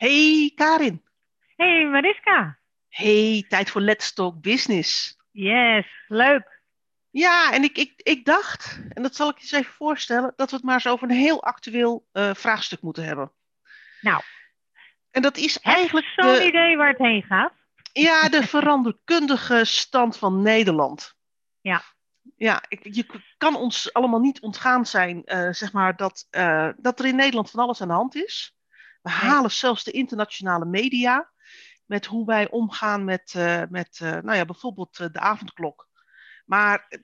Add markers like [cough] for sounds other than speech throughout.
Hey Karin. Hey Mariska. Hey, tijd voor Let's Talk Business. Yes, leuk. Ja, en ik, ik, ik dacht, en dat zal ik je eens even voorstellen, dat we het maar eens over een heel actueel eh, vraagstuk moeten hebben. Nou, En dat is eigenlijk zo'n de, idee waar het heen gaat. ja, de [laughs] veranderkundige stand van Nederland. Ja. Ja, ik, je kan ons allemaal niet ontgaan zijn, eh, zeg maar, dat, eh, dat er in Nederland van alles aan de hand is. We halen zelfs de internationale media met hoe wij omgaan met, eh, met eh, nou ja, bijvoorbeeld eh, de avondklok. Maar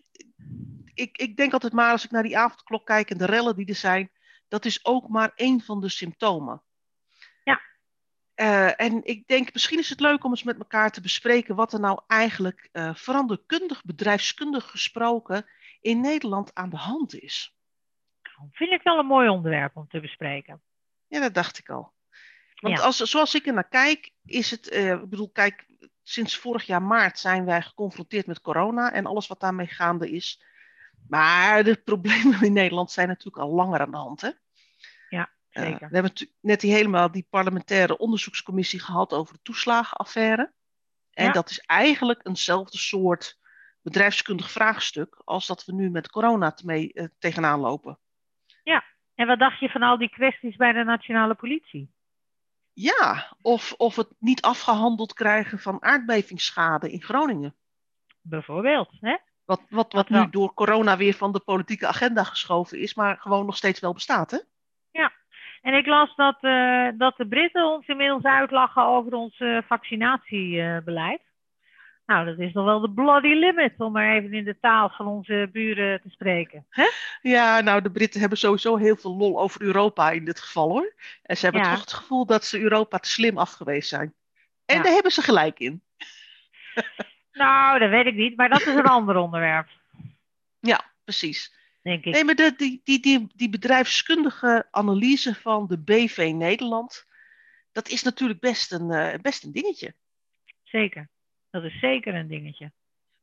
ik, ik denk altijd maar, als ik naar die avondklok kijk en de rellen die er zijn, dat is ook maar één van de symptomen. Ja. En ik denk, misschien is het leuk om eens met elkaar te bespreken wat er nou eigenlijk veranderkundig, bedrijfskundig gesproken in Nederland aan de hand is. Vind ik wel een mooi onderwerp om te bespreken. Ja, dat dacht ik al. Want Ja. als, zoals ik er naar kijk, is het, eh, ik bedoel, kijk, sinds vorig jaar maart zijn wij geconfronteerd met corona en alles wat daarmee gaande is. Maar de [laughs] problemen in Nederland zijn natuurlijk al langer aan de hand. Hè? Ja, Eh, zeker. we hebben natuurlijk net die helemaal die parlementaire onderzoekscommissie gehad over de toeslagenaffaire. En Ja. dat is eigenlijk eenzelfde soort bedrijfskundig vraagstuk als dat we nu met corona mee, eh, tegenaan lopen. En wat dacht je van al die kwesties bij de nationale politie? Ja, of, of het niet afgehandeld krijgen van aardbevingsschade in Groningen. Bijvoorbeeld. Hè? Wat, wat, wat nu door corona weer van de politieke agenda geschoven is, maar gewoon nog steeds wel bestaat, hè? En ik las dat, eh, dat de Britten ons inmiddels uitlachen over ons eh, vaccinatiebeleid. Nou, dat is nog wel de bloody limit, om maar even in de taal van onze buren te spreken. Ja, nou, de Britten hebben sowieso heel veel lol over Europa in dit geval, hoor. En ze hebben Ja. toch het gevoel dat ze Europa te slim af geweest zijn. En Ja. daar hebben ze gelijk in. [laughs] Nou, dat weet ik niet, maar dat is een ander onderwerp, Ja, precies. denk ik. Nee, maar de, die, die, die, die bedrijfskundige analyse van de BV Nederland, dat is natuurlijk best een, eh, best een dingetje. Zeker. Dat is zeker een dingetje.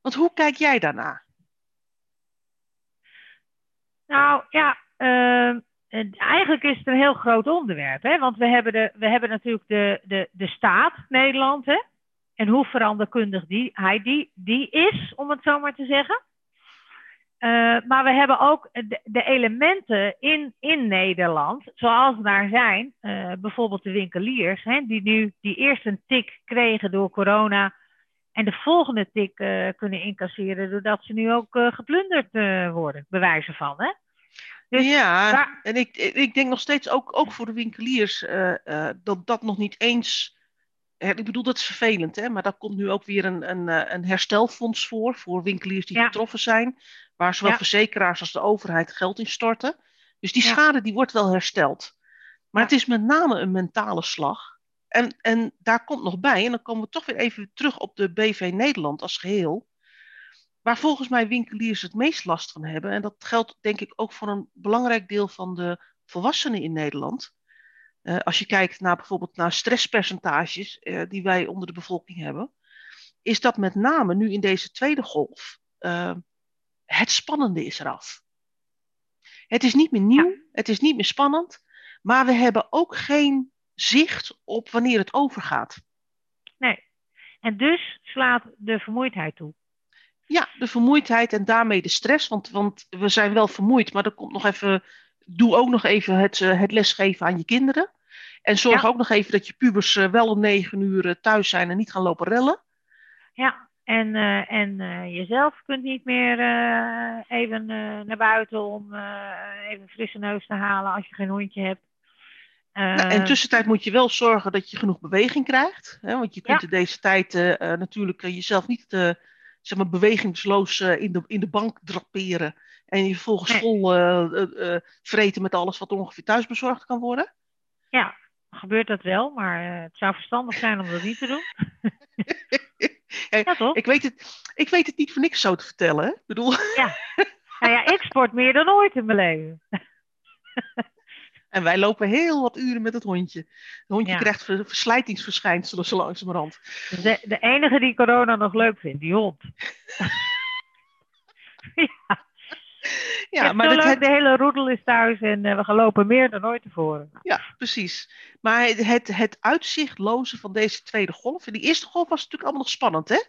Want hoe kijk jij daarna? Nou ja, ehm, het- eigenlijk is het een heel groot onderwerp. Hè? Want we hebben, de, we hebben natuurlijk de, de, de staat Nederland. Hè? En hoe veranderkundig die, hij die, die is, om het zo maar te zeggen. Eh, maar we hebben ook de, de elementen in, in Nederland, zoals daar zijn, eh, bijvoorbeeld de winkeliers, hè, die nu die eerst een tik kregen door corona en de volgende tik eh, kunnen incasseren doordat ze nu ook eh, geplunderd eh, worden, bij wijze van. Hè? Dus ja, daar- en ik, ik denk nog steeds ook, ook voor de winkeliers dat dat nog niet eens. Ik bedoel, dat is vervelend, hè? maar daar komt nu ook weer een, een, een herstelfonds voor, voor winkeliers die Ja. getroffen zijn, waar zowel Ja. verzekeraars als de overheid geld in storten. Dus die Ja. schade die wordt wel hersteld. Maar het is met name een mentale slag. En, en daar komt nog bij, en dan komen we toch weer even terug op de BV Nederland als geheel. Waar volgens mij winkeliers het meest last van hebben. En dat geldt denk ik ook voor een belangrijk deel van de volwassenen in Nederland. Eh, als je kijkt naar bijvoorbeeld naar stresspercentages eh, die wij onder de bevolking hebben. Is dat met name nu in deze tweede golf. eh, het spannende is eraf. Het is niet meer nieuw, het is niet meer spannend. Maar we hebben ook geen zicht op wanneer het overgaat. nee. En dus slaat de vermoeidheid toe. Ja, de vermoeidheid en daarmee de stress. Want, want we zijn wel vermoeid, maar er komt nog even. Doe ook nog even het, eh, het lesgeven aan je kinderen. En zorg Ja. ook nog even dat je pubers eh, wel om negen uur eh, thuis zijn en niet gaan lopen rellen. Ja, en, en jezelf kunt niet meer even naar buiten om even frisse neus te halen als je geen hondje hebt. Nou, Eh, en tussentijd moet je wel zorgen dat je genoeg beweging krijgt. Hè? Want je kunt Ja. in deze tijd eh, eh, natuurlijk eh, jezelf niet eh, zeg maar bewegingsloos eh, in, de, in de bank draperen. En je vervolgens Nee. vol eh, eh, eh, vreten met alles wat ongeveer thuis bezorgd kan worden. Ja, gebeurt dat wel, maar eh, het zou verstandig zijn om dat niet te doen. [laughs] Ja, toch? ik, weet het, ik weet het niet voor niks zo te vertellen. Hè? Ik bedoel, Nou ja, ik sport meer dan ooit in mijn leven. [laughs] En wij lopen heel wat uren met het hondje. Het hondje Ja. krijgt ver- verslijtingsverschijnselen zo langzamerhand. De, de enige die corona nog leuk vindt, die hond. [laughs] ja. Ja, maar het, de hele roedel is thuis en uh, we gaan lopen meer dan ooit tevoren. Ja, precies. Maar het, het, het uitzichtloze van deze tweede golf. En die eerste golf was natuurlijk allemaal nog spannend, hè?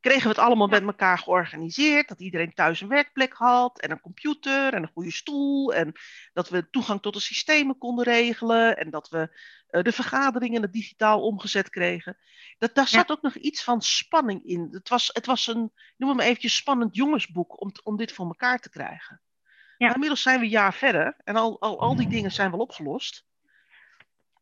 Kregen we het allemaal met elkaar georganiseerd. Dat iedereen thuis een werkplek had en een computer en een goede stoel. En dat we toegang tot de systemen konden regelen. En dat we uh, de vergaderingen het digitaal omgezet kregen. Dat, daar zat ook nog iets van spanning in. Het was, het was een, noem het maar eventjes, spannend jongensboek om, om dit voor elkaar te krijgen. Ja. Maar inmiddels zijn we een jaar verder en al, al, al die dingen zijn wel opgelost.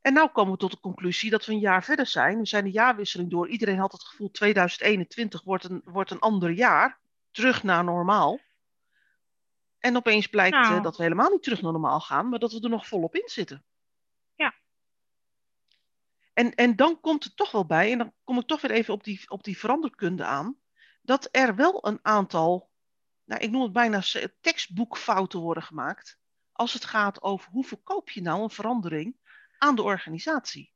En nu komen we tot de conclusie dat we een jaar verder zijn. We zijn de jaarwisseling door. Iedereen had het gevoel 2021 wordt een, wordt een ander jaar. Terug naar normaal. En opeens blijkt nou. Eh, dat we helemaal niet terug naar normaal gaan, maar dat we er nog volop in zitten. Ja. En, en dan komt het toch wel bij, en dan kom ik toch weer even op die, op die veranderkunde aan, dat er wel een aantal, nou, ik noem het bijna tekstboekfouten worden gemaakt. Als het gaat over hoe verkoop je nou een verandering aan de organisatie.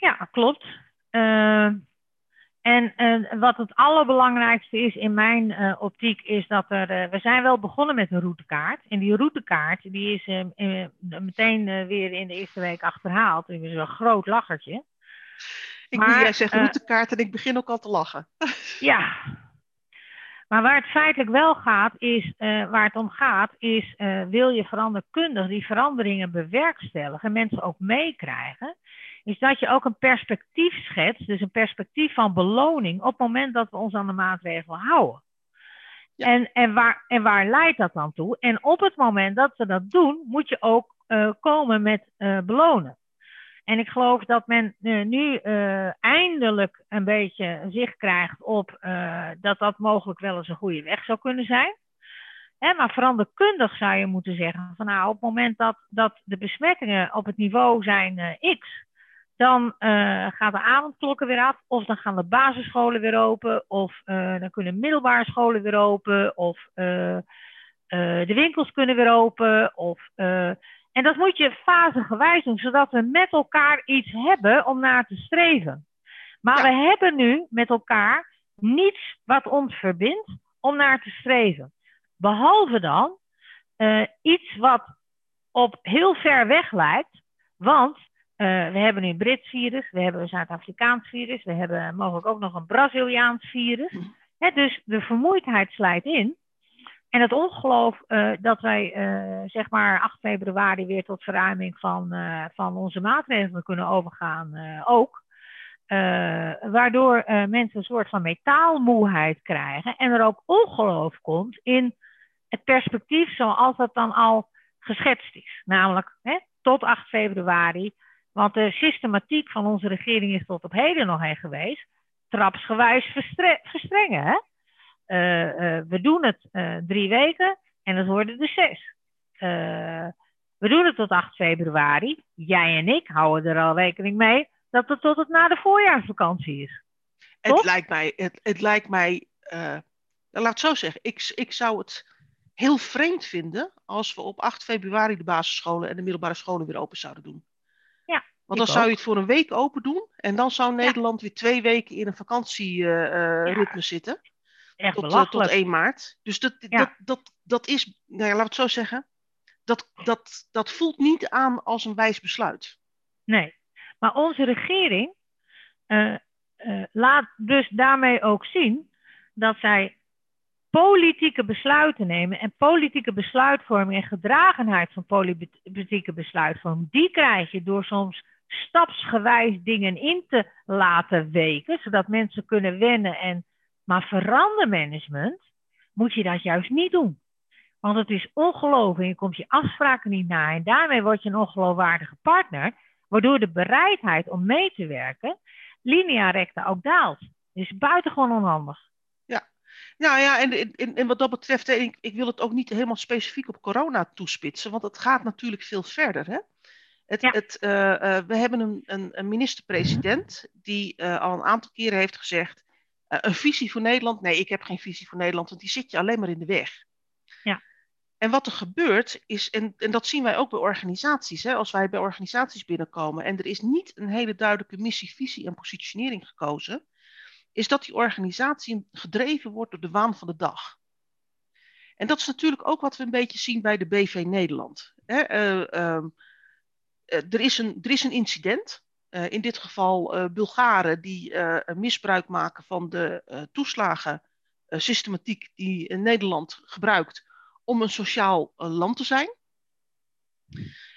Ja, klopt. Uh, en uh, wat het allerbelangrijkste is in mijn uh, optiek is dat er, we zijn wel begonnen met een routekaart. En die routekaart die is meteen weer in de eerste week achterhaald. Het is een groot lachertje. Ik maar, jij zegt routekaart en ik begin ook al te lachen. ja, maar waar het feitelijk wel gaat, is, uh, waar het om gaat, is uh, wil je veranderkundig die veranderingen bewerkstelligen en mensen ook meekrijgen, is dat je ook een perspectief schetst, dus een perspectief van beloning op het moment dat we ons aan de maatregelen houden. Ja. En, en, waar, en waar leidt dat dan toe? En op het moment dat we dat doen, moet je ook uh, komen met belonen. En ik geloof dat men uh, nu uh, eindelijk een beetje zicht krijgt op uh, dat dat mogelijk wel eens een goede weg zou kunnen zijn. Hè, maar veranderkundig zou je moeten zeggen van nou op het moment dat, dat de besmettingen op het niveau zijn X, dan gaat de avondklokken weer af, of dan gaan de basisscholen weer open, of dan kunnen middelbare scholen weer open, of de winkels kunnen weer open, of en dat moet je fasegewijs doen, zodat we met elkaar iets hebben om naar te streven. Maar we hebben nu met elkaar niets wat ons verbindt om naar te streven. Behalve dan uh, iets wat op heel ver weg lijkt. Want uh, we hebben nu een Brits virus, we hebben een Zuid-Afrikaans virus, we hebben mogelijk ook nog een Braziliaans virus. He, dus de vermoeidheid slijt in. En het ongeloof uh, dat wij uh, zeg maar 8 februari weer tot verruiming van, uh, van onze maatregelen kunnen overgaan ook. waardoor mensen een soort van metaalmoeheid krijgen en er ook ongeloof komt in het perspectief zoals dat dan al geschetst is. Namelijk hè, tot 8 februari. Want de systematiek van onze regering is tot op heden nog heen geweest. Trapsgewijs verstrengen. Hè? Uh, we doen het uh, drie weken en het worden er zes. we doen het tot 8 februari. Jij en ik houden er al rekening mee dat het tot het na de voorjaarsvakantie is. Het lijkt mij, het, het lijkt mij laat het zo zeggen, ik, ik zou het heel vreemd vinden als we op 8 februari de basisscholen en de middelbare scholen weer open zouden doen. Ja, Want dan zou je het voor een week open doen en dan zou Nederland weer twee weken in een vakantieritme ja. zitten. Echt tot, uh, tot 1 maart. Dus dat, ja. dat, dat, dat is, nou ja, laten we het zo zeggen, dat, dat, dat voelt niet aan als een wijs besluit. Nee, maar onze regering uh, uh, laat dus daarmee ook zien dat zij politieke besluiten nemen. En politieke besluitvorming en gedragenheid van politieke besluitvorming, die krijg je door soms stapsgewijs dingen in te laten weken, zodat mensen kunnen wennen en maar verandermanagement moet je dat juist niet doen. Want het is ongelooflijk. Je komt je afspraken niet na. En daarmee word je een ongeloofwaardige partner. Waardoor de bereidheid om mee te werken linea recta ook daalt. Dus buitengewoon onhandig. Ja, nou ja, en, en, en wat dat betreft, ik, ik, wil het ook niet helemaal specifiek op corona toespitsen. Want het gaat natuurlijk veel verder. Hè? Het, ja. het, uh, uh, we hebben een, een, een minister-president die uh, al een aantal keren heeft gezegd een visie voor Nederland. Nee, ik heb geen visie voor Nederland, want die zit je alleen maar in de weg. Ja. En wat er gebeurt is, en, en dat zien wij ook bij organisaties, hè, als wij bij organisaties binnenkomen en er is niet een hele duidelijke missie, visie en positionering gekozen, is dat die organisatie gedreven wordt door de waan van de dag. En dat is natuurlijk ook wat we een beetje zien bij de BV Nederland. Hè? Eh, ehm, er, is een, er is een incident. In dit geval Bulgaren die misbruik maken van de toeslagensystematiek die Nederland gebruikt om een sociaal land te zijn.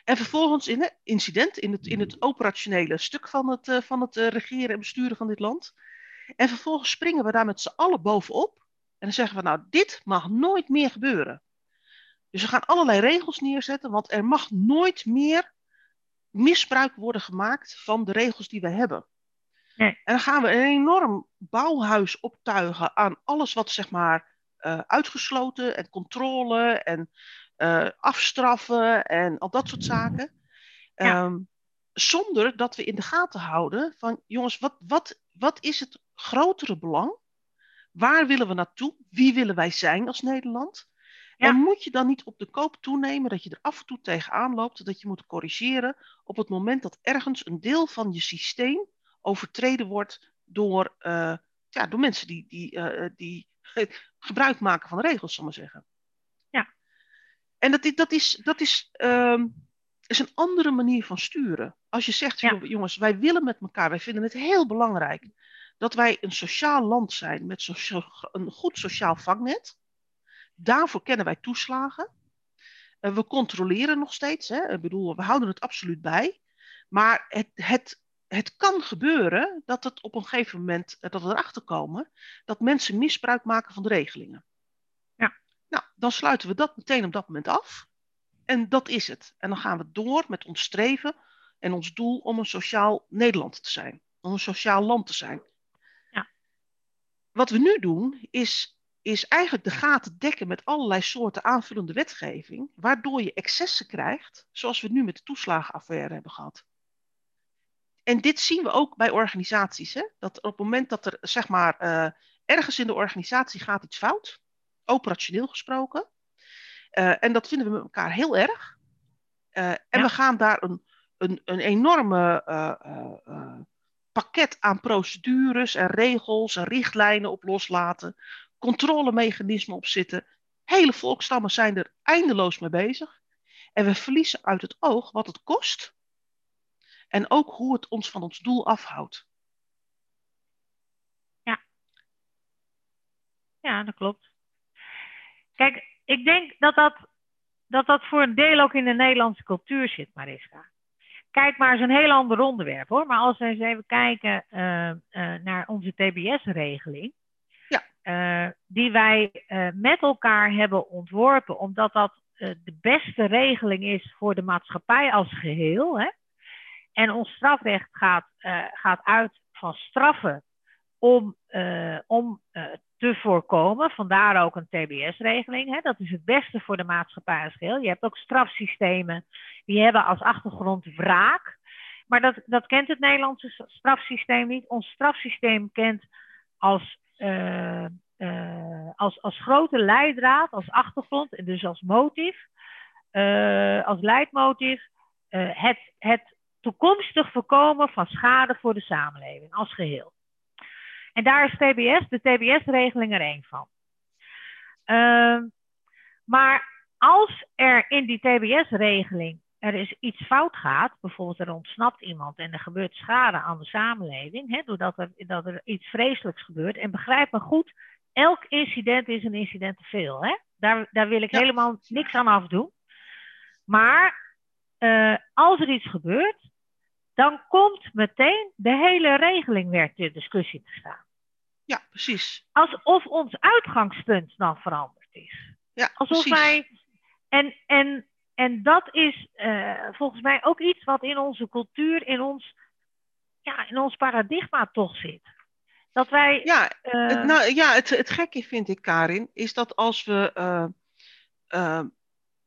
En vervolgens in het incident, in het, in het operationele stuk van het, van het regeren en besturen van dit land. En vervolgens springen we daar met z'n allen bovenop. En dan zeggen we, nou, dit mag nooit meer gebeuren. Dus we gaan allerlei regels neerzetten, want er mag nooit meer misbruik worden gemaakt van de regels die we hebben. Nee. En dan gaan we een enorm bouwhuis optuigen aan alles wat zeg maar uh, uitgesloten en controle en uh, afstraffen en al dat soort zaken. Ehm, zonder dat we in de gaten houden van, jongens, wat, wat, wat is het grotere belang? Waar willen we naartoe? Wie willen wij zijn als Nederland? En moet je dan niet op de koop toenemen dat je er af en toe tegenaan loopt, dat je moet corrigeren op het moment dat ergens een deel van je systeem overtreden wordt door, uh, ja, door mensen die, die, uh, die gebruik maken van de regels, zal ik maar zeggen. En dat, dat, is, dat is, um, is een andere manier van sturen. Als je zegt, jongens, wij willen met elkaar, wij vinden het heel belangrijk dat wij een sociaal land zijn met een goed sociaal vangnet. Daarvoor kennen wij toeslagen. Uh, we controleren nog steeds. Hè? Ik bedoel, we houden het absoluut bij. Maar het, het, het kan gebeuren dat het op een gegeven moment, dat we erachter komen, dat mensen misbruik maken van de regelingen. Nou, dan sluiten we dat meteen op dat moment af. En dat is het. En dan gaan we door met ons streven en ons doel om een sociaal Nederland te zijn. Om een sociaal land te zijn. Ja. Wat we nu doen, is, is eigenlijk de gaten dekken met allerlei soorten aanvullende wetgeving, waardoor je excessen krijgt, zoals we nu met de toeslagenaffaire hebben gehad. En dit zien we ook bij organisaties. Hè? Dat op het moment dat er zeg maar uh, ergens in de organisatie gaat iets fout, operationeel gesproken. Uh, en dat vinden we met elkaar heel erg. Uh, en ja. we gaan daar een, een, een enorme pakket aan procedures en regels en richtlijnen op loslaten. Controlemechanismen op zitten. Hele volkstammen zijn er eindeloos mee bezig. En we verliezen uit het oog wat het kost. En ook hoe het ons van ons doel afhoudt. Ja. Ja, dat klopt. Kijk, ik denk dat dat, dat dat voor een deel ook in de Nederlandse cultuur zit, Mariska. Kijk maar eens een heel ander onderwerp hoor. Maar als we eens even kijken uh, uh, naar onze TBS-regeling. Uh, die wij met elkaar hebben ontworpen, omdat dat de beste regeling is voor de maatschappij als geheel. Hè? En ons strafrecht gaat, gaat uit van straffen om, om te voorkomen. Vandaar ook een TBS-regeling. Dat is het beste voor de maatschappij als geheel. Je hebt ook strafsystemen die hebben als achtergrond wraak. Maar dat, dat kent het Nederlandse strafsysteem niet. Ons strafsysteem kent als, uh, uh, als, als grote leidraad, als achtergrond en dus als motief, uh, als leidmotief, het, het toekomstig voorkomen van schade voor de samenleving als geheel. En daar is TBS, de TBS-regeling er één van. Uh, maar als er in die TBS-regeling er is iets fout gaat, bijvoorbeeld er ontsnapt iemand en er gebeurt schade aan de samenleving, hè, doordat er, dat er iets vreselijks gebeurt. En begrijp me goed, elk incident is een incident te veel. Hè? Daar, daar wil ik helemaal niks aan afdoen. Maar uh, als er iets gebeurt, dan komt meteen de hele regeling weer ter discussie te staan. Ja, precies. Alsof ons uitgangspunt dan veranderd is. Ja, Alsof precies. wij. En, en, en dat is uh, volgens mij ook iets wat in onze cultuur, in ons, ja, in ons paradigma toch zit. Dat wij. Ja, uh, het, nou, ja het, het gekke vind ik, Karin, is dat als we. Uh,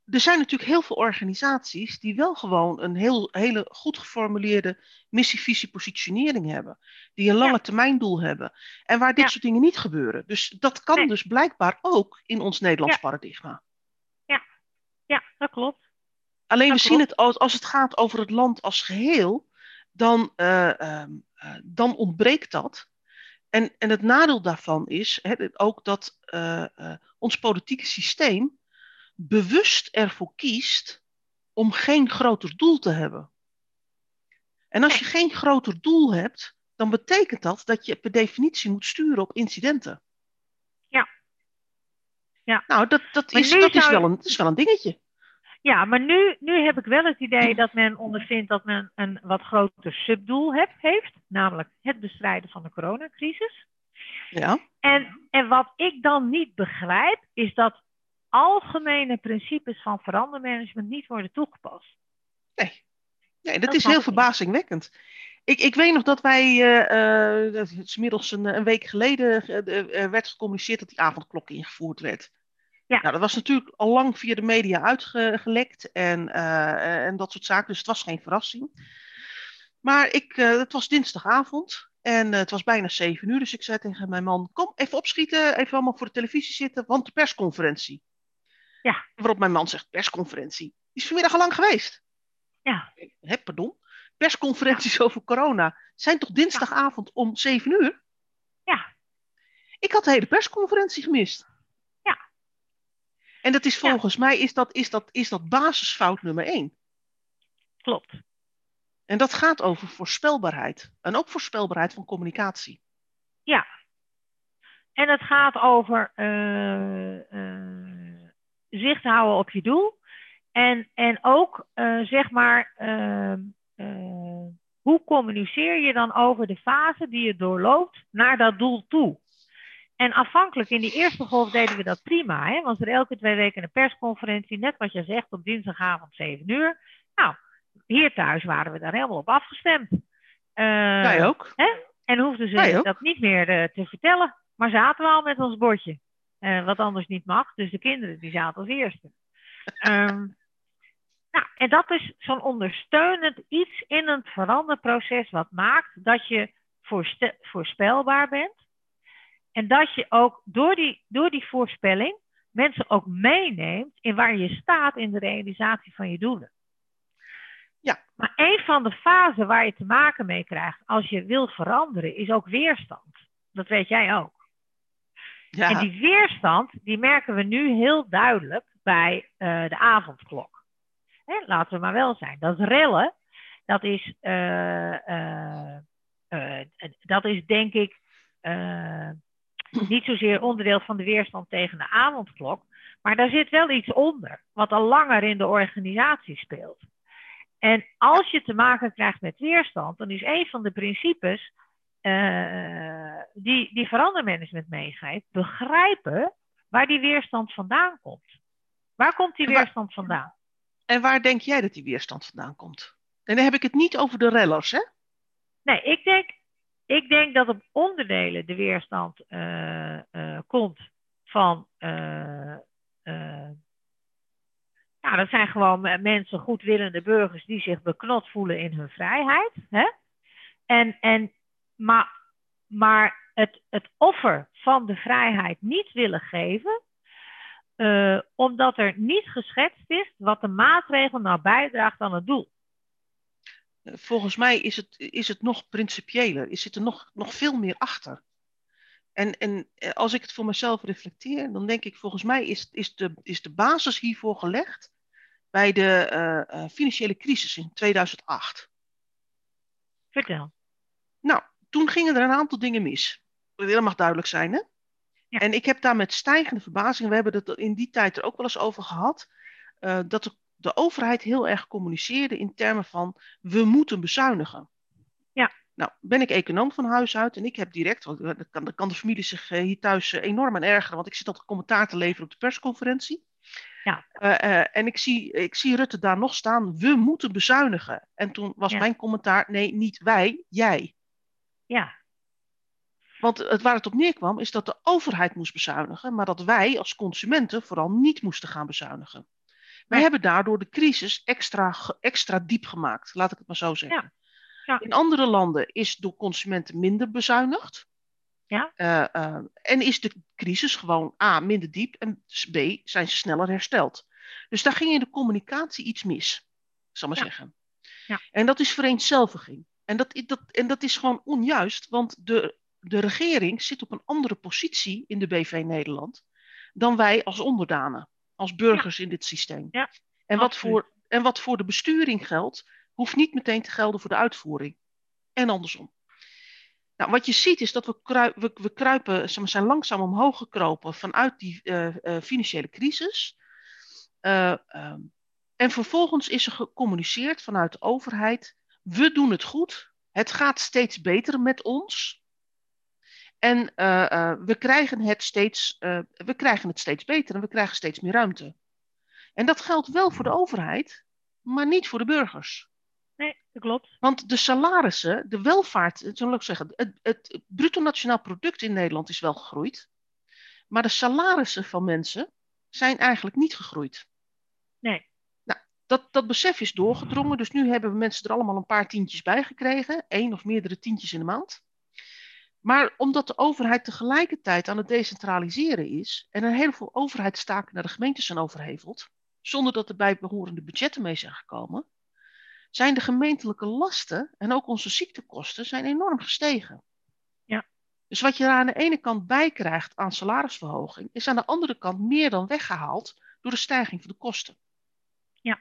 er zijn natuurlijk heel veel organisaties die wel gewoon een heel, hele goed geformuleerde missie, visie, positionering hebben. Die een lange ja. termijn doel hebben. En waar dit ja. soort dingen niet gebeuren. Dus dat kan nee. dus blijkbaar ook in ons Nederlands ja. paradigma. Ja. dat klopt. Alleen dat we klopt. zien het als, als het gaat over het land als geheel, dan, uh, uh, dan ontbreekt dat. En, en het nadeel daarvan is hè, ook dat uh, ons politieke systeem bewust ervoor kiest om geen groter doel te hebben. En als je geen groter doel hebt, dan betekent dat dat je per definitie moet sturen op incidenten. Ja. Nou, dat, dat, is, dat, is, wel een, dat is wel een dingetje. Ja, maar nu, nu heb ik wel het idee dat men ondervindt dat men een wat groter subdoel heb, heeft, namelijk het bestrijden van de coronacrisis. Ja. En, en wat ik dan niet begrijp, is dat algemene principes van verandermanagement niet worden toegepast. Nee, nee dat, dat is heel verbazingwekkend. Ik, ik weet nog dat wij, uh, uh, het is inmiddels een, een week geleden, uh, werd gecommuniceerd dat die avondklok ingevoerd werd. Ja. Nou, dat was natuurlijk al lang via de media uitgelekt en, en dat soort zaken, dus het was geen verrassing. Maar ik, het was dinsdagavond en het was bijna zeven uur, dus ik zei tegen mijn man, kom even opschieten, even allemaal voor de televisie zitten, want de persconferentie. Ja. Waarop mijn man zegt, persconferentie, die is vanmiddag al lang geweest. Ja. Hé, pardon? persconferenties [laughs] over corona zijn toch dinsdagavond om 7 uur? Ja. Ik had de hele persconferentie gemist. En dat is volgens mij is dat, is, dat, is dat basisfout nummer 1. Klopt. En dat gaat over voorspelbaarheid. En ook voorspelbaarheid van communicatie. Ja. En het gaat over uh, uh, zicht houden op je doel. En, en ook, uh, zeg maar, hoe communiceer je dan over de fase die je doorloopt naar dat doel toe? En afhankelijk, in die eerste golf deden we dat prima. Hè? Was er elke twee weken een persconferentie, net wat je zegt, op dinsdagavond 7 uur. Nou, hier thuis waren we daar helemaal op afgestemd. Uh, Wij ook. Hè? En hoefden ze dat niet meer uh, te vertellen. Maar zaten we al met ons bordje. Uh, wat anders niet mag. Dus de kinderen die zaten als eerste. Um, nou, en dat is zo'n ondersteunend iets in een veranderproces wat maakt dat je voorspelbaar bent. En dat je ook door die, door die voorspelling mensen ook meeneemt in waar je staat in de realisatie van je doelen. Ja. Maar een van de fasen waar je te maken mee krijgt als je wil veranderen, is ook weerstand. Dat weet jij ook. Ja. En die weerstand, die merken we nu heel duidelijk bij uh, de avondklok. Hè, laten we maar wel zijn. Dat rellen, dat is, uh, uh, uh, dat is denk ik niet zozeer onderdeel van de weerstand tegen de avondklok. Maar daar zit wel iets onder, wat al langer in de organisatie speelt. En als je te maken krijgt met weerstand, dan is een van de principes die, die verandermanagement meegeeft, begrijpen waar die weerstand vandaan komt. Waar komt die weerstand vandaan? En waar denk jij dat die weerstand vandaan komt? En dan heb ik het niet over de rellers, hè? Nee, ik denk, ik denk dat op onderdelen de weerstand uh, uh, komt van. Uh, ja, dat zijn gewoon mensen, goedwillende burgers, die zich beknot voelen in hun vrijheid. Hè? En, en, maar maar het, het offer van de vrijheid niet willen geven, omdat er niet geschetst is wat de maatregel nou bijdraagt aan het doel. Volgens mij is het, is het nog principiëler, is zit er nog, nog veel meer achter. En, en eh, als ik het voor mezelf reflecteer, dan denk ik, volgens mij is, is, de, is de basis hiervoor gelegd bij de uh, financiële crisis in 2008. Vertel. Nou, toen gingen er een aantal dingen mis. Dat mag duidelijk zijn, hè? Ja. En ik heb daar met stijgende verbazing, we hebben het in die tijd er ook wel eens over gehad, uh, dat de, de, overheid heel erg communiceerde in termen van we moeten bezuinigen. Ja. Nou, ben ik econoom van huis uit en ik heb direct, want dan kan, dan kan de familie zich uh, hier thuis uh, enorm aan ergeren, want ik zit altijd commentaar te leveren op de persconferentie. Ja. en ik zie, ik zie Rutte daar nog staan, we moeten bezuinigen. En toen was Ja. mijn commentaar, nee, niet wij, jij. Ja, Want het, waar het op neerkwam is dat de overheid moest bezuinigen, maar dat wij als consumenten vooral niet moesten gaan bezuinigen. Wij hebben daardoor de crisis extra, extra diep gemaakt, laat ik het maar zo zeggen. Ja. In andere landen is door consumenten minder bezuinigd. Ja. Eh, eh, en is de crisis gewoon A, minder diep en B, zijn ze sneller hersteld. Dus daar ging in de communicatie iets mis, zal ik maar Ja. zeggen. Ja. En dat is vereenzelviging. En dat, dat, en dat is gewoon onjuist, want de de regering zit op een andere positie in de BV Nederland dan wij als onderdanen, als burgers in dit systeem. Ja, en, wat voor, en wat voor de besturing geldt, hoeft niet meteen te gelden voor de uitvoering. En andersom. Nou, wat je ziet is dat we, krui- we, we kruipen, zeg maar, zijn langzaam omhoog gekropen vanuit die eh, eh, financiële crisis. Eh, ehm, en vervolgens is er gecommuniceerd vanuit de overheid: we doen het goed, het gaat steeds beter met ons. En eh, eh, we, krijgen het steeds, eh, we krijgen het steeds beter en we krijgen steeds meer ruimte. En dat geldt wel voor de overheid, maar niet voor de burgers. Nee, dat klopt. Want de salarissen, de welvaart, zal ik zeggen, het, het, het bruto nationaal product in Nederland is wel gegroeid. Maar de salarissen van mensen zijn eigenlijk niet gegroeid. Nee. Nou, dat, dat besef is doorgedrongen. Dus nu hebben we mensen er allemaal een paar tientjes bij gekregen. één of meerdere tientjes in de maand. Maar omdat de overheid tegelijkertijd aan het decentraliseren is. en een heleboel overheidstaken naar de gemeentes zijn overheveld. zonder dat er bijbehorende budgetten mee zijn gekomen. zijn de gemeentelijke lasten en ook onze ziektekosten zijn enorm gestegen. Ja. Dus wat je er aan de ene kant bij krijgt aan salarisverhoging. is aan de andere kant meer dan weggehaald door de stijging van de kosten. Ja.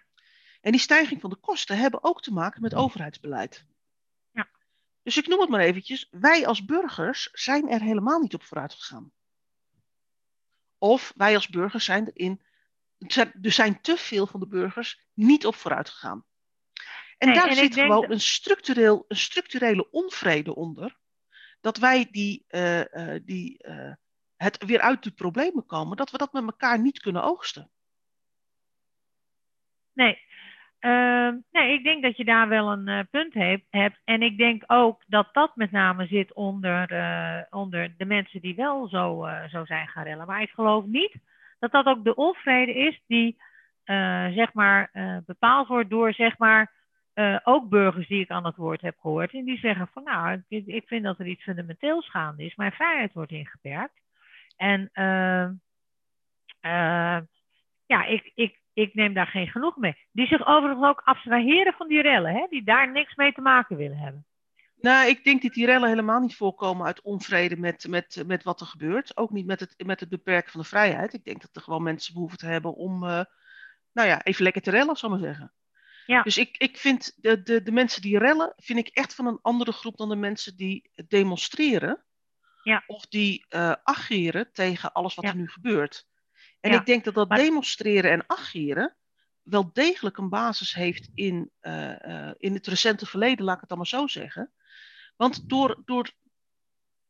En die stijging van de kosten hebben ook te maken met overheidsbeleid. Dus ik noem het maar eventjes. Wij als burgers zijn er helemaal niet op vooruit gegaan. Of wij als burgers zijn erin. Er zijn te veel van de burgers niet op vooruit gegaan. En Nee, daar en zit gewoon dat- een, structureel, een structurele onvrede onder. Dat wij die, eh, eh, die, eh, het weer uit de problemen komen, dat we dat met elkaar niet kunnen oogsten. Nee. Ehm, nee, ik denk dat je daar wel een eh, punt hebt. En ik denk ook dat dat met name zit onder, eh, onder de mensen die wel zo, eh, zo zijn gaan rellen. Maar ik geloof niet dat dat ook de onvrede is die zeg maar, bepaald wordt door zeg maar, ook burgers die ik aan het woord heb gehoord. En die zeggen van nou, ik, ik vind dat er iets fundamenteels gaande is. Mijn vrijheid wordt ingeperkt. En eh, eh, ja, ik, ik, ik neem daar geen genoeg mee. Die zich overigens ook abstraheren van die rellen, hè? die daar niks mee te maken willen hebben. Nou, ik denk dat die rellen helemaal niet voorkomen uit onvrede met, met, met wat er gebeurt. Ook niet met het, met het beperken van de vrijheid. Ik denk dat er gewoon mensen behoefte hebben om, eh, nou ja, even lekker te rellen, zal ik maar zeggen. Ja. Dus ik, ik vind de, de, de mensen die rellen, vind ik echt van een andere groep dan de mensen die demonstreren. Ja. Of die eh, ageren tegen alles wat Ja. er nu gebeurt. En Ja, ik denk dat dat maar- demonstreren en ageren wel degelijk een basis heeft in, eh, eh, in het recente verleden, laat ik het maar zo zeggen. Want door, door,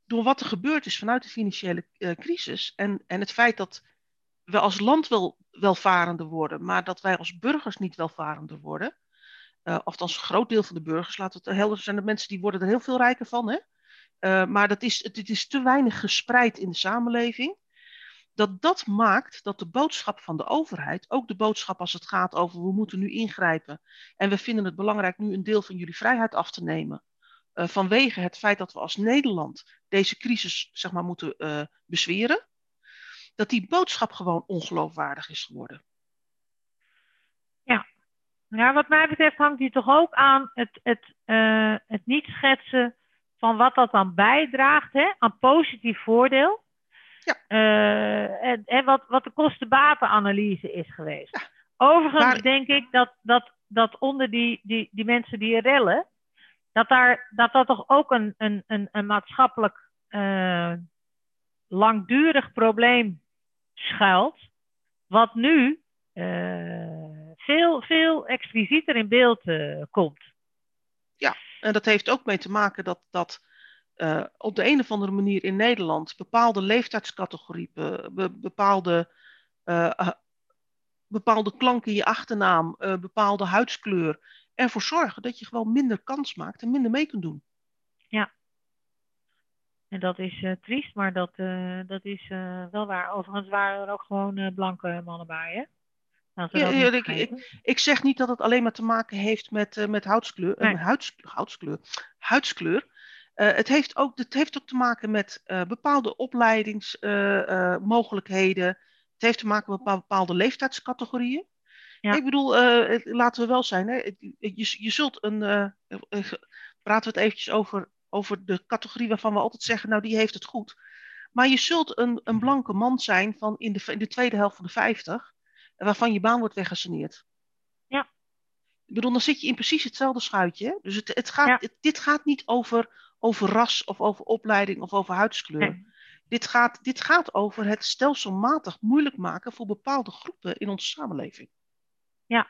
door wat er gebeurd is vanuit de financiële eh, crisis en, en het feit dat we als land wel welvarender worden, maar dat wij als burgers niet welvarender worden, althans een groot deel van de burgers, laten we het helder zijn, de mensen die worden er heel veel rijker van, hè? Maar dat is, het, het is te weinig gespreid in de samenleving. Dat dat maakt dat de boodschap van de overheid, ook de boodschap als het gaat over we moeten nu ingrijpen en we vinden het belangrijk nu een deel van jullie vrijheid af te nemen, uh, vanwege het feit dat we als Nederland deze crisis zeg maar, moeten uh, bezweren, dat die boodschap gewoon ongeloofwaardig is geworden. Ja. ja, wat mij betreft hangt die toch ook aan het, het, uh, het niet schetsen van wat dat dan bijdraagt hè, aan positief voordeel. Ja. Uh, en, en wat, wat de kosten-batenanalyse is geweest. Ja. Overigens maar... denk ik dat, dat, dat onder die, die, die mensen die rellen, dat daar, dat, dat toch ook een, een, een, een maatschappelijk uh, langdurig probleem schuilt, wat nu uh, veel, veel explicieter in beeld komt. Ja, en dat heeft ook mee te maken dat, dat uh, op de een of andere manier in Nederland bepaalde leeftijdscategorieën, be, bepaalde, bepaalde klanken in je achternaam, bepaalde huidskleur ervoor zorgen dat je gewoon minder kans maakt en minder mee kunt doen. Ja. En dat is uh, triest, maar dat, uh, dat is uh, wel waar. Overigens waren er ook gewoon blanke mannen bij, hè? Ja, ja, ik, ik, ik, zeg niet dat het alleen maar te maken heeft met, met huidskleur. Nee. Huids, huidskleur, huidskleur. Het, heeft ook, het heeft ook te maken met bepaalde opleidingsmogelijkheden. het heeft te maken met bepaalde leeftijdscategorieën. Ja. Ik bedoel, laten we wel zijn, hè? Je, je zult een. praten we het eventjes over over de categorie waarvan we altijd zeggen, nou die heeft het goed. Maar je zult een, een blanke man zijn van in de, in de tweede helft van de 50, waarvan je baan wordt weggesaneerd. Ja. Ik bedoel, dan zit je in precies hetzelfde schuitje. Dus het, het gaat, dit gaat niet over, over ras of over opleiding of over huidskleur. Dit, gaat, dit gaat over het stelselmatig moeilijk maken voor bepaalde groepen in onze samenleving. Ja.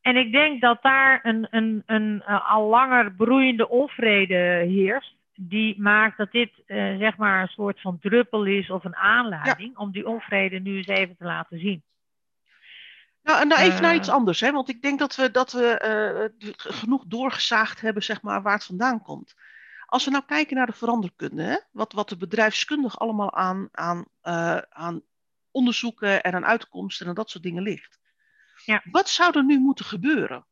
En ik denk dat daar een, een, een, eh, al langer broeiende onvrede heerst. Die maakt dat dit uh, zeg maar een soort van druppel is of een aanleiding om die onvrede nu eens even te laten zien. Nou, nou even naar iets anders, hè? want ik denk dat we, dat we uh, genoeg doorgezaagd hebben zeg maar, waar het vandaan komt. Als we nou kijken naar de veranderkunde, hè? Wat, wat de bedrijfskundig allemaal aan, aan, uh, aan onderzoeken en aan uitkomsten en dat soort dingen ligt. Ja. Wat zou er nu moeten gebeuren?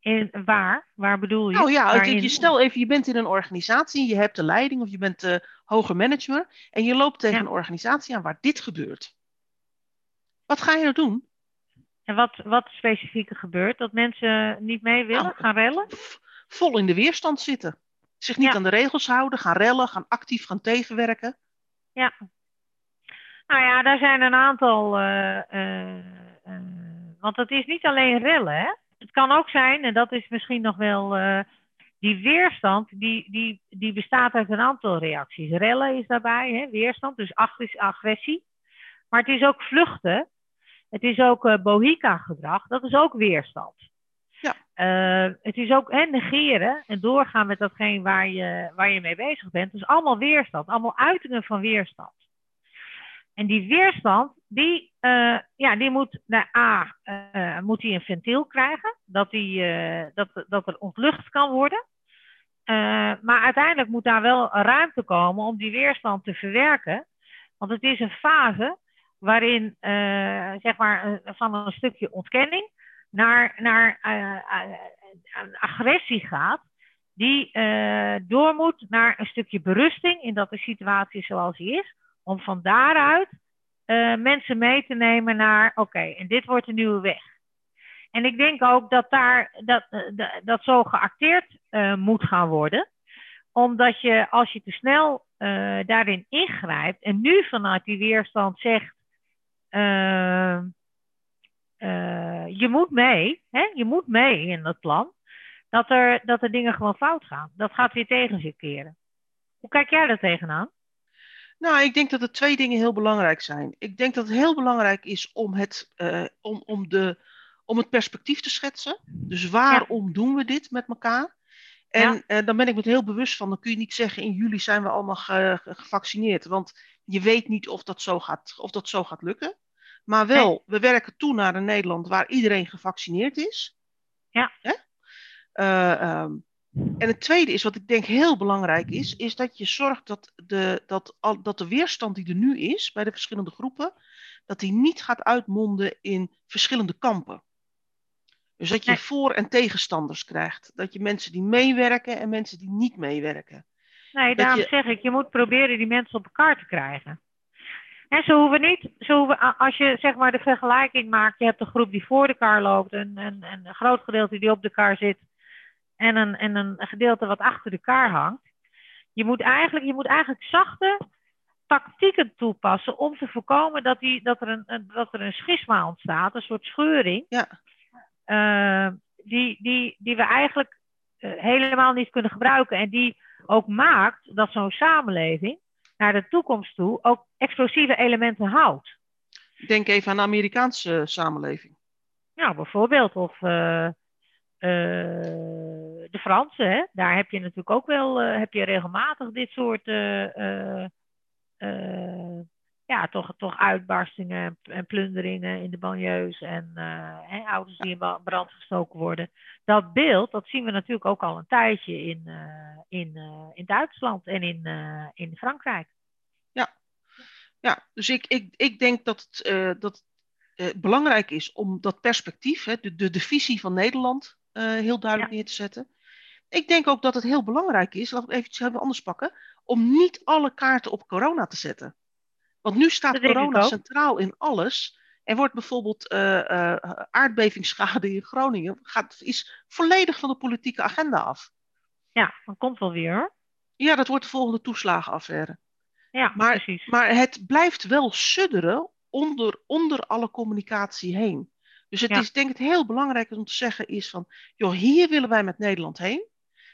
En waar? Waar bedoel je? Nou ja, Waarin... je stel even, je bent in een organisatie, je hebt de leiding of je bent de hoger manager en je loopt tegen Ja. een organisatie aan waar dit gebeurt. Wat ga je er doen? En wat, wat specifiek gebeurt? Dat mensen niet mee willen, Nou, gaan rellen? Vol in de weerstand zitten. Zich niet Ja. aan de regels houden, gaan rellen, gaan actief gaan tegenwerken. Ja. Nou ja, daar zijn een aantal. eh, eh, eh, want het is niet alleen rellen, hè? Het kan ook zijn, en dat is misschien nog wel. die weerstand, die, die, die bestaat uit een aantal reacties. Rellen is daarbij, hè? weerstand, dus is agressie. Maar het is ook vluchten. Het is ook eh bohica-gedrag, dat is ook weerstand. Ja. Eh, het is ook hè, negeren en doorgaan met datgene waar je, waar je mee bezig bent. Dus allemaal weerstand, allemaal uitingen van weerstand. En die weerstand, die, eh, ja, die moet, nou, A, moet die een ventiel krijgen, dat, die, dat, dat er ontlucht kan worden. Maar uiteindelijk moet daar wel ruimte komen om die weerstand te verwerken. Want het is een fase waarin, eh, zeg maar, eh, van een stukje ontkenning naar, naar eh, agressie gaat, die door moet naar een stukje berusting in dat de situatie zoals die is, om van daaruit mensen mee te nemen naar, oké, en dit wordt de nieuwe weg. En ik denk ook dat daar dat, dat, zo geacteerd moet gaan worden, omdat je als je te snel daarin ingrijpt en nu vanuit die weerstand zegt, je moet mee, hè? je moet mee in dat plan, dat er, dat er dingen gewoon fout gaan. Dat gaat weer tegen zich keren. Hoe kijk jij daar tegenaan? Nou, ik denk dat er twee dingen heel belangrijk zijn. Ik denk dat het heel belangrijk is om het, eh, om, om de, om het perspectief te schetsen. Dus waarom doen we dit met elkaar? En Ja. eh, dan ben ik me heel bewust van. Dan kun je niet zeggen in juli zijn we allemaal ge- ge- gevaccineerd. Want je weet niet of dat zo gaat, of dat zo gaat lukken. Maar wel, we werken toe naar een Nederland waar iedereen gevaccineerd is. Ja. Hè? Eh, ehm, en het tweede is, wat ik denk heel belangrijk is, is dat je zorgt dat de, dat, al, dat de weerstand die er nu is bij de verschillende groepen, dat die niet gaat uitmonden in verschillende kampen. Dus dat je Nee. voor- en tegenstanders krijgt. Dat je mensen die meewerken en mensen die niet meewerken. Nee, daarom je- zeg ik, je moet proberen die mensen op elkaar te krijgen. En ze hoeven niet, ze hoeven, als je zeg maar de vergelijking maakt, je hebt een groep die voor de kar loopt en, en, en een groot gedeelte die op de kar zit en een, en een gedeelte wat achter de kar hangt. Je moet eigenlijk, je moet eigenlijk zachte tactieken toepassen om te voorkomen dat, die, dat, er, een, een- dat er een schisma ontstaat, een soort scheuring, Ja. eh, die, die, die we eigenlijk eh, helemaal niet kunnen gebruiken. En die ook maakt dat zo'n samenleving naar de toekomst toe ook explosieve elementen houdt. Denk even aan de Amerikaanse samenleving. Nou, bijvoorbeeld, of eh, eh, de Fransen, hè? daar heb je natuurlijk ook wel, eh, heb je regelmatig dit soort eh, eh, eh, ja, toch, toch uitbarstingen en- en plunderingen in de banlieues en hè, auto's die in brand gestoken worden. Dat beeld, dat zien we natuurlijk ook al een tijdje in, eh, in, eh, in Duitsland en in, in Frankrijk. Ja, dus ik, ik, ik denk dat het, dat het belangrijk is om dat perspectief, hè, de, de, de visie van Nederland, heel duidelijk Ja. neer te zetten. Ik denk ook dat het heel belangrijk is, laten we het even anders pakken, om niet alle kaarten op corona te zetten. Want nu staat Dat corona centraal in alles. Er wordt bijvoorbeeld uh, uh, aardbevingsschade in Groningen, gaat, is volledig van de politieke agenda af. Ja, dat komt wel weer hoor. Ja, dat wordt de volgende toeslagenaffaire. Ja, maar, precies. Maar het blijft wel sudderen onder, onder alle communicatie heen. Dus het Ja. is denk ik heel belangrijk om te zeggen is van, joh, hier willen wij met Nederland heen.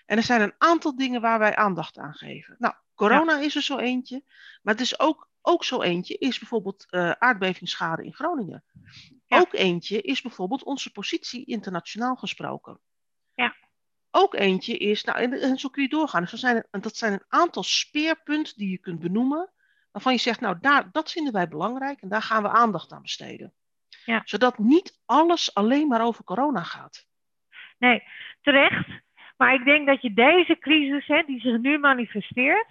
En er zijn een aantal dingen waar wij aandacht aan geven. Nou, corona is er zo eentje, maar het is ook, ook zo eentje is bijvoorbeeld eh, aardbevingsschade in Groningen. Ja. Ook eentje is bijvoorbeeld onze positie internationaal gesproken. Ja. Ook eentje is, nou, en, en zo kun je doorgaan. Dus er zijn, dat zijn een aantal speerpunten die je kunt benoemen, waarvan je zegt, nou, daar, dat vinden wij belangrijk en daar gaan we aandacht aan besteden. Ja. Zodat niet alles alleen maar over corona gaat. Nee, terecht. Maar ik denk dat je deze crisis, hè, die zich nu manifesteert,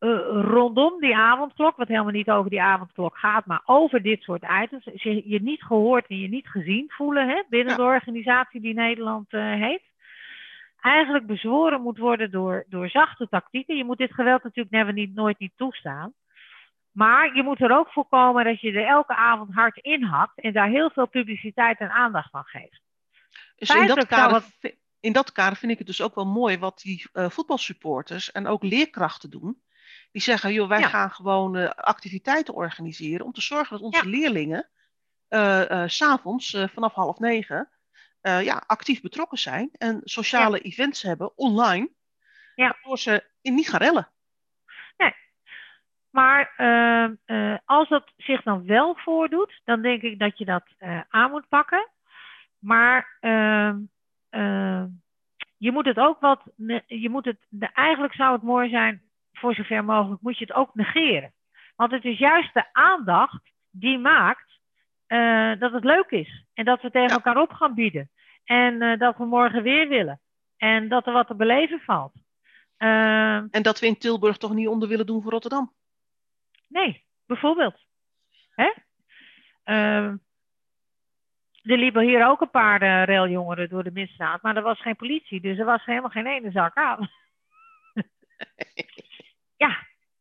rondom die avondklok, wat helemaal niet over die avondklok gaat, maar over dit soort items, je, je niet gehoord en je niet gezien voelen hè, binnen Ja. de organisatie die Nederland eh, heeft, eigenlijk bezworen moet worden door, door zachte tactieken. Je moet dit geweld natuurlijk never niet, nooit niet toestaan. Maar je moet er ook voor komen dat je er elke avond hard in hakt en daar heel veel publiciteit en aandacht aan geeft. Dus in dat, kader, in dat kader vind ik het dus ook wel mooi wat die eh, voetbalsupporters en ook leerkrachten doen. Die zeggen, joh, wij Ja. gaan gewoon eh, activiteiten organiseren om te zorgen dat onze Ja. leerlingen eh, eh, s s'avonds eh, vanaf half negen ja, actief betrokken zijn en sociale events hebben online, waardoor ze in niet gaan rellen. Maar eh, eh, als dat zich dan wel voordoet, dan denk ik dat je dat aan moet pakken. Maar ehm, ehm, je moet het ook wat. Je moet het, eigenlijk zou het mooi zijn, voor zover mogelijk, moet je het ook negeren. Want het is juist de aandacht die maakt eh, dat het leuk is. En dat we tegen Ja. elkaar op gaan bieden. En eh, dat we morgen weer willen. En dat er wat te beleven valt. Ehm, En dat we in Tilburg toch niet onder willen doen voor Rotterdam. Nee, bijvoorbeeld. Hè? Ehm, er liepen hier ook een paar uh, railjongeren door de misstraat, maar er was geen politie, dus er was helemaal geen ene zak aan. [laughs] ja,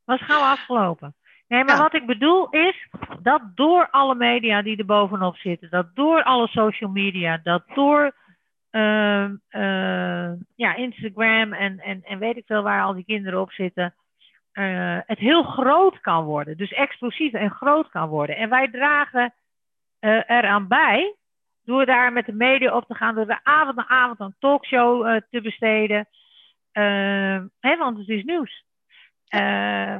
was gauw afgelopen. Nee, maar Ja. wat ik bedoel is dat door alle media die er bovenop zitten, dat door alle social media, dat door ehm, eh, ja, Instagram en, en, en weet ik veel waar al die kinderen op zitten, eh, het heel groot kan worden. Dus explosief en groot kan worden. En wij dragen eh, eraan bij door daar met de media op te gaan, door de avond na avond een talkshow eh, te besteden. Eh, hè, want het is nieuws. Eh,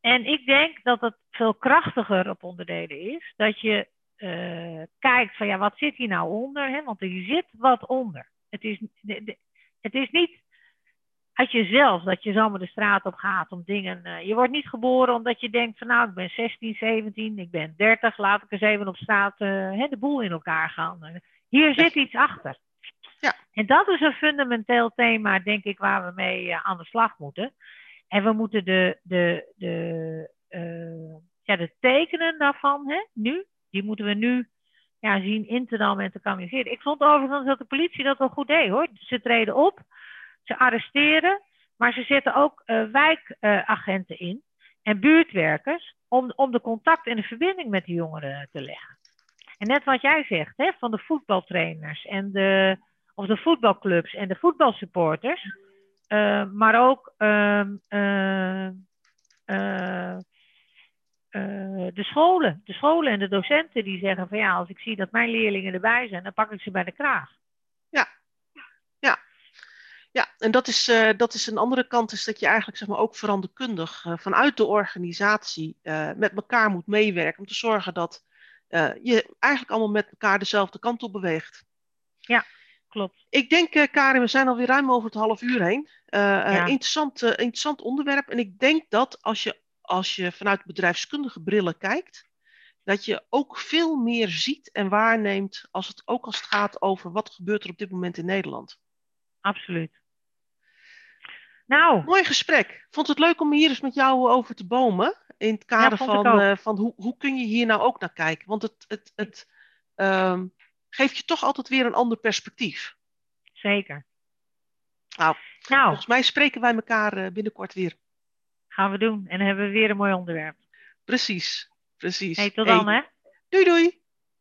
en ik denk dat het veel krachtiger op onderdelen is. Dat je eh, kijkt van ja, wat zit hier nou onder? Hè? Want er zit wat onder. Het is, de, de, het is niet uit jezelf dat je zomaar de straat op gaat om dingen. eh, je wordt niet geboren omdat je denkt van nou, ik ben 16, 17, ik ben 30, laat ik eens even op straat hè, de boel in elkaar gaan. Hier zit iets achter. Ja. En dat is een fundamenteel thema, denk ik, waar we mee aan de slag moeten. En we moeten de, de, de, uh, ja, de tekenen daarvan, hè, nu, die moeten we nu ja, zien in te dammen en te kanaliseren. Ik vond overigens dat de politie dat wel goed deed hoor. Ze treden op, ze arresteren, maar ze zetten ook uh, wijkagenten in en buurtwerkers om, om de contact en de verbinding met die jongeren te leggen. En net wat jij zegt, hè, van de voetbaltrainers en de, of de voetbalclubs en de voetbalsupporters, maar ook uh, de scholen, de scholen en de docenten die zeggen van ja, als ik zie dat mijn leerlingen erbij zijn, dan pak ik ze bij de kraag. Ja, ja. Ja, en dat is, uh, dat is een andere kant, is dat je eigenlijk zeg maar, ook veranderkundig uh, vanuit de organisatie uh, met elkaar moet meewerken om te zorgen dat je eigenlijk allemaal met elkaar dezelfde kant op beweegt. Ja, klopt. Ik denk, uh, Karin, we zijn alweer ruim over het half uur heen. Uh, ja. interessant, interessant onderwerp. En ik denk dat als je, als je vanuit bedrijfskundige brillen kijkt, dat je ook veel meer ziet en waarneemt, als het, ook als het gaat over wat gebeurt er op dit moment in Nederland. Absoluut. Nou. Mooi gesprek. Vond het leuk om hier eens met jou over te bomen. In het kader ja, van, uh, van hoe, hoe kun je hier nou ook naar kijken. Want het, het, het um, geeft je toch altijd weer een ander perspectief. Zeker. Nou, nou, volgens mij spreken wij elkaar uh, binnenkort weer. Gaan we doen. En dan hebben we weer een mooi onderwerp. Precies, precies. Hey, tot dan, hey. hè? Doei doei!